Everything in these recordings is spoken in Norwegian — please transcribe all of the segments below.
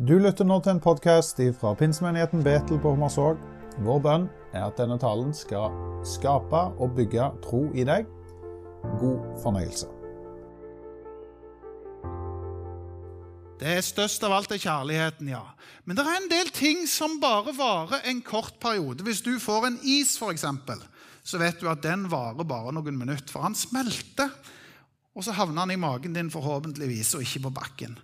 Du lytter nå til en podkast fra pinsemenigheten Betel på Hommersåk. Vår bønn er at denne talen skal skape og bygge tro i deg. God fornøyelse. Det er størst av alt er kjærligheten, ja. Men det er en del ting som bare varer en kort periode. Hvis du får en is, f.eks., så vet du at den varer bare noen minutter, for han smelter. Og så havner han i magen din forhåpentligvis, og ikke på bakken.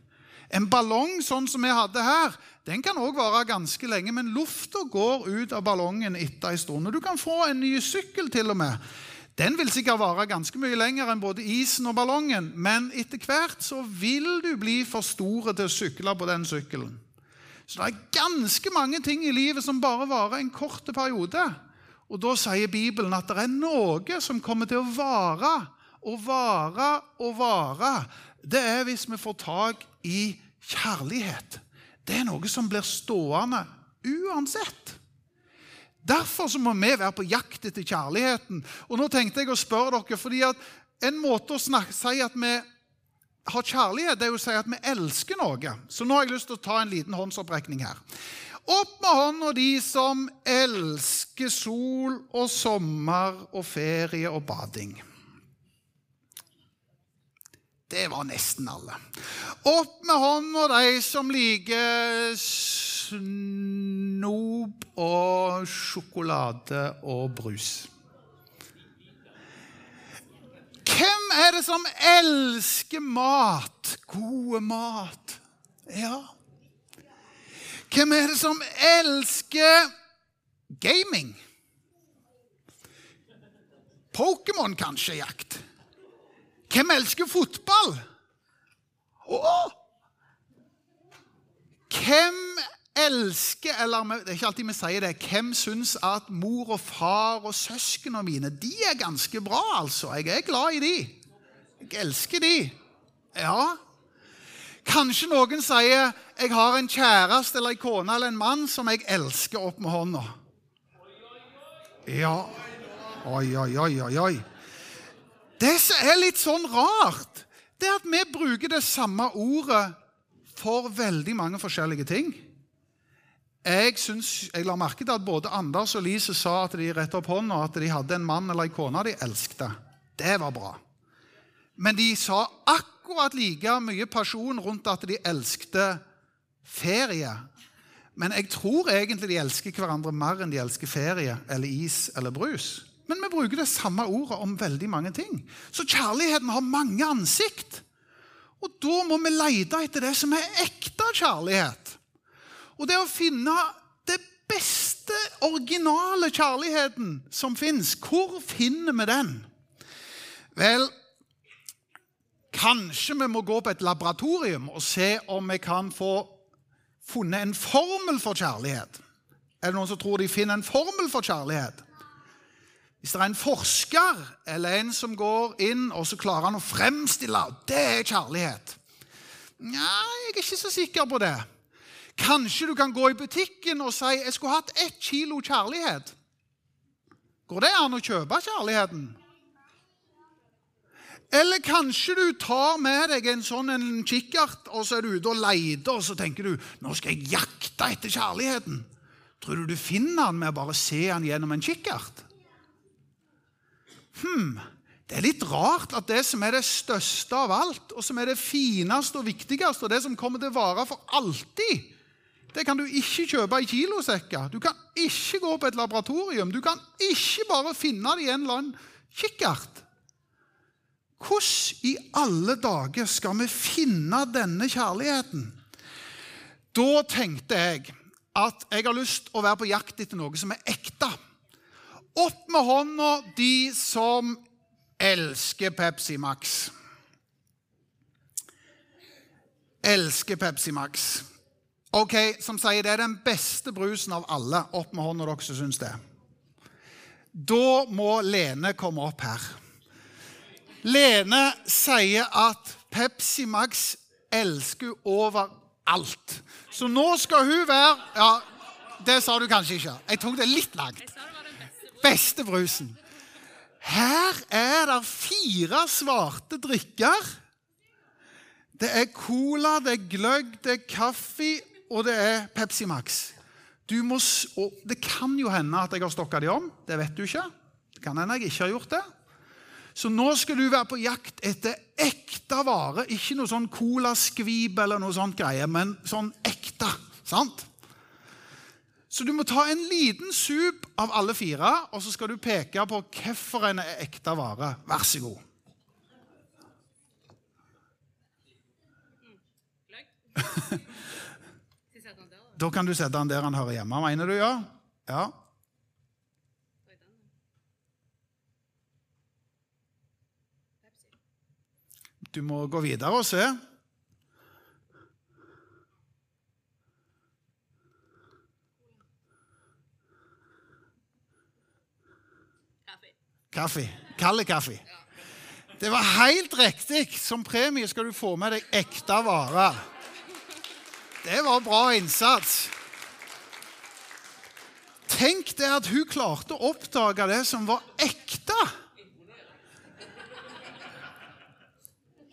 En ballong sånn som vi hadde her, den kan òg vare ganske lenge, men lufta går ut av ballongen etter en stund. Og du kan få en ny sykkel til og med. Den vil sikkert vare ganske mye lenger enn både isen og ballongen, men etter hvert så vil du bli for store til å sykle på den sykkelen. Så det er ganske mange ting i livet som bare varer en kort periode. Og da sier Bibelen at det er noe som kommer til å vare og vare og vare. Det er hvis vi får tak i kjærlighet. Det er noe som blir stående uansett. Derfor så må vi være på jakt etter kjærligheten. Og nå tenkte jeg å spørre dere, fordi En måte å snakke, si at vi har kjærlighet, det er å si at vi elsker noe. Så nå har jeg lyst til å ta en liten håndsopprekning her. Opp med hånda de som elsker sol og sommer og ferie og bading. Det var nesten alle. Opp med hånda de som liker snop og sjokolade og brus. Hvem er det som elsker mat? Gode mat. Ja. Hvem er det som elsker gaming? Pokémon, kanskje, jakt. Hvem elsker fotball? Åh! Hvem elsker Eller det er ikke alltid vi sier det. Hvem syns at mor og far og søsknene mine de er ganske bra, altså? Jeg er glad i de. Jeg elsker de. Ja. Kanskje noen sier 'jeg har en kjæreste eller en kone eller en mann som jeg elsker' opp med hånda. Ja. Oi, oi, oi, oi, oi. Det som er litt sånn rart, det er at vi bruker det samme ordet for veldig mange forskjellige ting. Jeg, synes, jeg la merke til at både Anders og Lise sa at de rettet opp hånda at de hadde en mann eller en kone de elsket. Det var bra. Men de sa akkurat like mye pasjon rundt at de elsket ferie. Men jeg tror egentlig de elsker hverandre mer enn de elsker ferie eller is eller brus. Men vi bruker det samme ordet om veldig mange ting. Så kjærligheten har mange ansikt. Og da må vi lete etter det som er ekte kjærlighet. Og det å finne det beste, originale kjærligheten som fins. Hvor finner vi den? Vel, kanskje vi må gå på et laboratorium og se om vi kan få funnet en formel for kjærlighet. Er det noen som tror de finner en formel for kjærlighet? Hvis det er en forsker eller en som går inn og så klarer han å fremstille det er kjærlighet Nei, jeg er ikke så sikker på det. Kanskje du kan gå i butikken og si jeg skulle hatt ett kilo kjærlighet. Går det an å kjøpe kjærligheten? Eller kanskje du tar med deg en sånn en kikkert, og så er du ute og leter, og så tenker du nå skal jeg jakte etter kjærligheten. Tror du du finner den med å bare se den gjennom en kikkert? Hm, det er litt rart at det som er det største av alt, og som er det fineste og viktigste, og det som kommer til å vare for alltid, det kan du ikke kjøpe i kilosekker. Du kan ikke gå på et laboratorium. Du kan ikke bare finne det i en eller annen kikkert. Hvordan i alle dager skal vi finne denne kjærligheten? Da tenkte jeg at jeg har lyst til å være på jakt etter noe som er ekte. Opp med hånda, de som elsker Pepsi Max. Elsker Pepsi Max. Ok, Som sier det er den beste brusen av alle. Opp med hånda, dere som syns det. Da må Lene komme opp her. Lene sier at Pepsi Max elsker overalt. Så nå skal hun være Ja, det sa du kanskje ikke. Jeg tok det litt langt beste brusen. Her er det fire svarte drikker. Det er cola, det er gløgg, det er kaffe og det er Pepsi Max. Må, det kan jo hende at jeg har stokka de om. Det vet du ikke. Det kan hende jeg ikke har gjort det. Så nå skal du være på jakt etter ekte vare. Ikke noe sånn colaskvip eller noe sånt greie, men sånn ekte. Sant? Så du må ta en liten sup av alle fire, og så skal du peke på hvilken er ekte vare. Vær så god. Da? Kan du sette den der han hører hjemme, mener du, ja? Ja. Du må gå videre og se. Kaffe. Kald kaffe. Det var helt riktig. Som premie skal du få med deg ekte vare. Det var bra innsats. Tenk det at hun klarte å oppdage det som var ekte.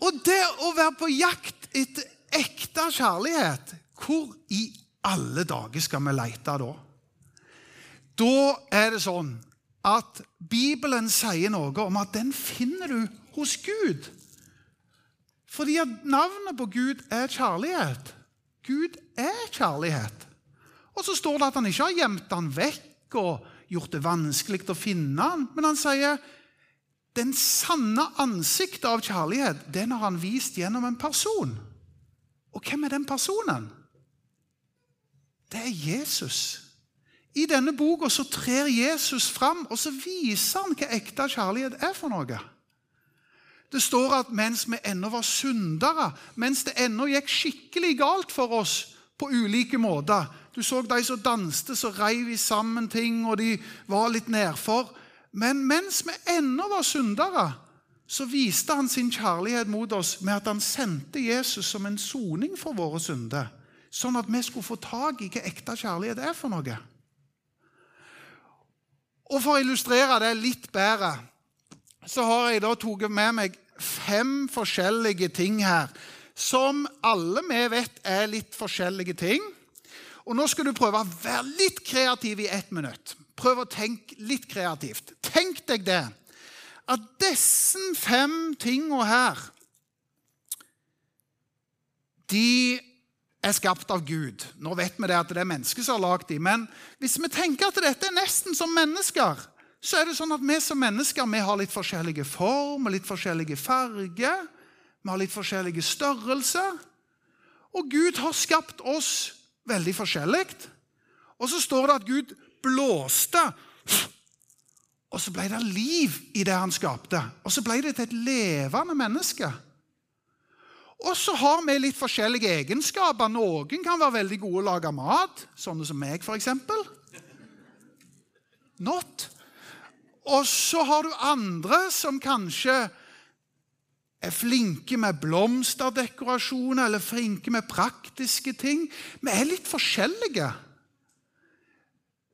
Og det å være på jakt etter ekte kjærlighet, hvor i alle dager skal vi lete da? Da er det sånn at Bibelen sier noe om at den finner du hos Gud. Fordi at navnet på Gud er kjærlighet. Gud er kjærlighet. Og så står det at han ikke har gjemt han vekk og gjort det vanskelig å finne han, men han sier den sanne ansiktet av kjærlighet, den har han vist gjennom en person. Og hvem er den personen? Det er Jesus. I denne boka så trer Jesus fram, og så viser han hva ekte kjærlighet er for noe. Det står at mens vi ennå var syndere, mens det ennå gikk skikkelig galt for oss på ulike måter Du så de som danste, så reiv vi sammen ting, og de var litt nedfor. Men mens vi ennå var syndere, så viste han sin kjærlighet mot oss med at han sendte Jesus som en soning for våre synder, sånn at vi skulle få tak i hva ekte kjærlighet er for noe. Og For å illustrere det litt bedre så har jeg da tatt med meg fem forskjellige ting her, som alle vi vet er litt forskjellige ting. Og Nå skal du prøve å være litt kreativ i ett minutt. Prøv å tenke litt kreativt. Tenk deg det, at disse fem tingene her de er skapt av Gud. Nå vet vi det at det er mennesker som har lagd dem, men hvis vi tenker at dette er nesten som mennesker, så er det sånn at vi som mennesker vi har litt forskjellige form litt forskjellige farger. Vi har litt forskjellige størrelser. Og Gud har skapt oss veldig forskjellig. Og så står det at Gud blåste, og så ble det liv i det han skapte. Og så ble det til et levende menneske. Og så har vi litt forskjellige egenskaper. Noen kan være veldig gode å lage mat, sånne som meg, f.eks. Not. Og så har du andre som kanskje er flinke med blomsterdekorasjoner eller flinke med praktiske ting. Vi er litt forskjellige.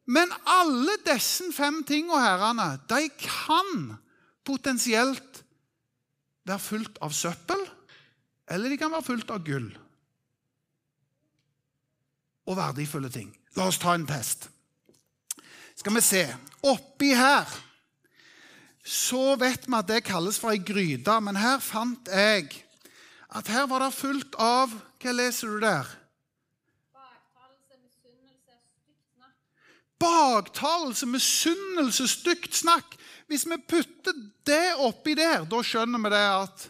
Men alle disse fem tingene herrene, de kan potensielt være fullt av søppel, eller de kan være fullt av gull. Og verdifulle ting. La oss ta en test. Skal vi se. Oppi her så vet vi at det kalles for ei gryte, men her fant jeg at her var det fullt av Hva leser du der? Baktalelse, misunnelse, stygt snakk. Hvis vi putter det oppi der, da skjønner vi det at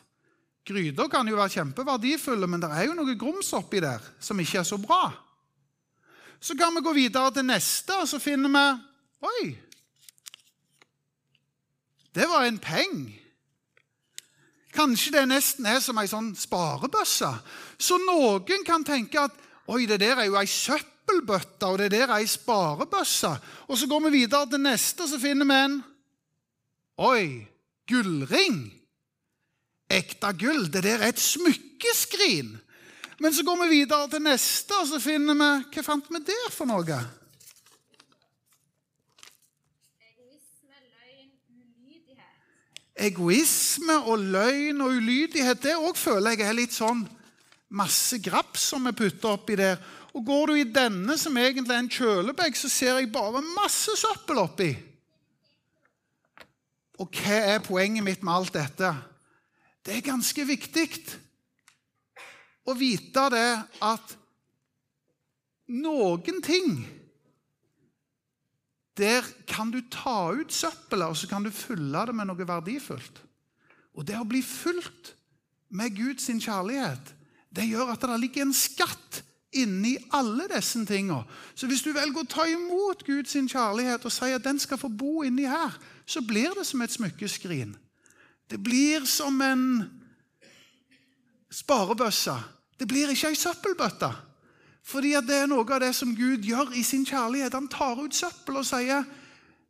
gryter kan jo være kjempeverdifulle, men det er jo noe grums oppi der som ikke er så bra. Så kan vi gå videre til neste, og så finner vi Oi! Det var en peng. Kanskje det nesten er som ei sånn sparebøsse. Så noen kan tenke at oi, det der er jo ei søppelbøtte, og det der er ei sparebøsse. Og så går vi videre til neste, og så finner vi en Oi, gullring. Ekte gull. Det der er et smykkeskrin. Men så går vi videre til neste, og så finner vi Hva fant vi der for noe? Egoisme, og løgn og ulydighet, det òg føler jeg er litt sånn masse graps som vi putter oppi der. Og går du i denne, som egentlig er en kjølebag, så ser jeg bare masse søppel oppi. Og hva er poenget mitt med alt dette? Det er ganske viktig å vite det at noen ting Der kan du ta ut søppelet, og så kan du fylle det med noe verdifullt. Og det å bli fulgt med Guds kjærlighet, det gjør at det ligger en skatt inni alle disse tingene. Så hvis du velger å ta imot Guds kjærlighet og sier at den skal få bo inni her, så blir det som et smykkeskrin. Det blir som en sparebøsse. Det blir ikke ei søppelbøtte. Fordi det er noe av det som Gud gjør i sin kjærlighet. Han tar ut søppel og sier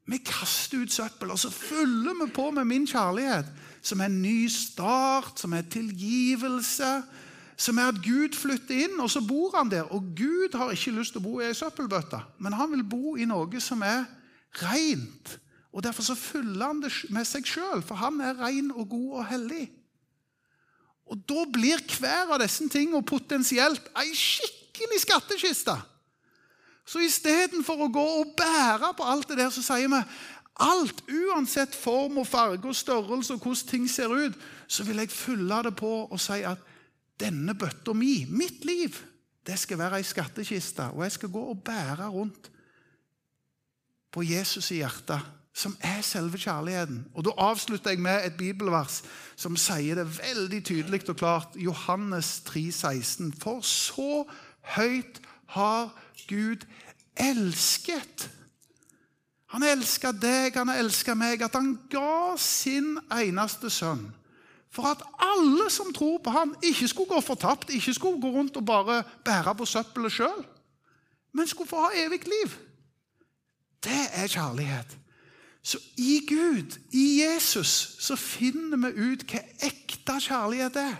vi kaster ut søppel, og så fyller vi på med min kjærlighet, som er en ny start, som er tilgivelse, som er at Gud flytter inn, og så bor han der. Og Gud har ikke lyst til å bo i ei søppelbøtte, men han vil bo i noe som er rent. Og Derfor så fyller han det med seg sjøl, for han er ren og god og hellig. Og Da blir hver av disse tingene potensielt ei skikkelig skattkiste. Så istedenfor å gå og bære på alt det der, så sier vi alt, uansett form og farge og størrelse og hvordan ting ser ut, så vil jeg fylle det på og si at denne bøtta mi, mitt liv, det skal være ei skattkiste. Og jeg skal gå og bære rundt på Jesus i hjertet, som er selve kjærligheten. Og Da avslutter jeg med et bibelvers som sier det veldig tydelig og klart. Johannes 3, 16. For så høyt har Gud elsket. Han elska deg, han elska meg, at han ga sin eneste sønn. For at alle som tror på ham, ikke skulle gå fortapt, ikke skulle gå rundt og bare bære på søppelet sjøl, men skulle få ha evig liv. Det er kjærlighet. Så i Gud, i Jesus, så finner vi ut hva ekte kjærlighet er.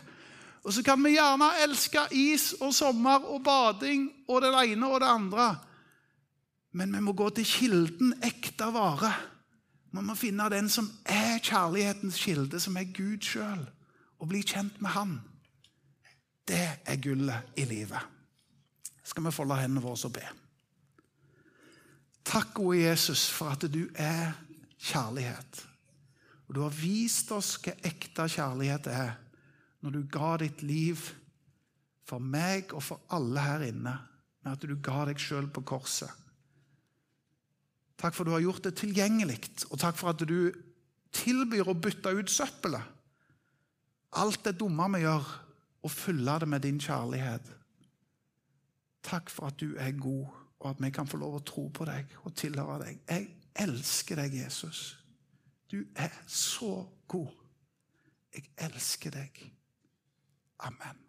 Og så kan vi gjerne elske is og sommer og bading og det ene og det andre. Men vi må gå til kilden ekte vare. Vi må finne den som er kjærlighetens kilde, som er Gud sjøl, og bli kjent med Han. Det er gullet i livet. Skal vi folde hendene våre og be? Takk, gode Jesus, for at du er kjærlighet. Og du har vist oss hva ekte kjærlighet er når du ga ditt liv for meg og for alle her inne, med at du ga deg sjøl på korset. Takk for at du har gjort det tilgjengelig, og takk for at du tilbyr å bytte ut søppelet. Alt det dumme vi gjør, og fylle det med din kjærlighet. Takk for at du er god, og at vi kan få lov å tro på deg og tilhøre deg. Jeg elsker deg, Jesus. Du er så god. Jeg elsker deg. Amen.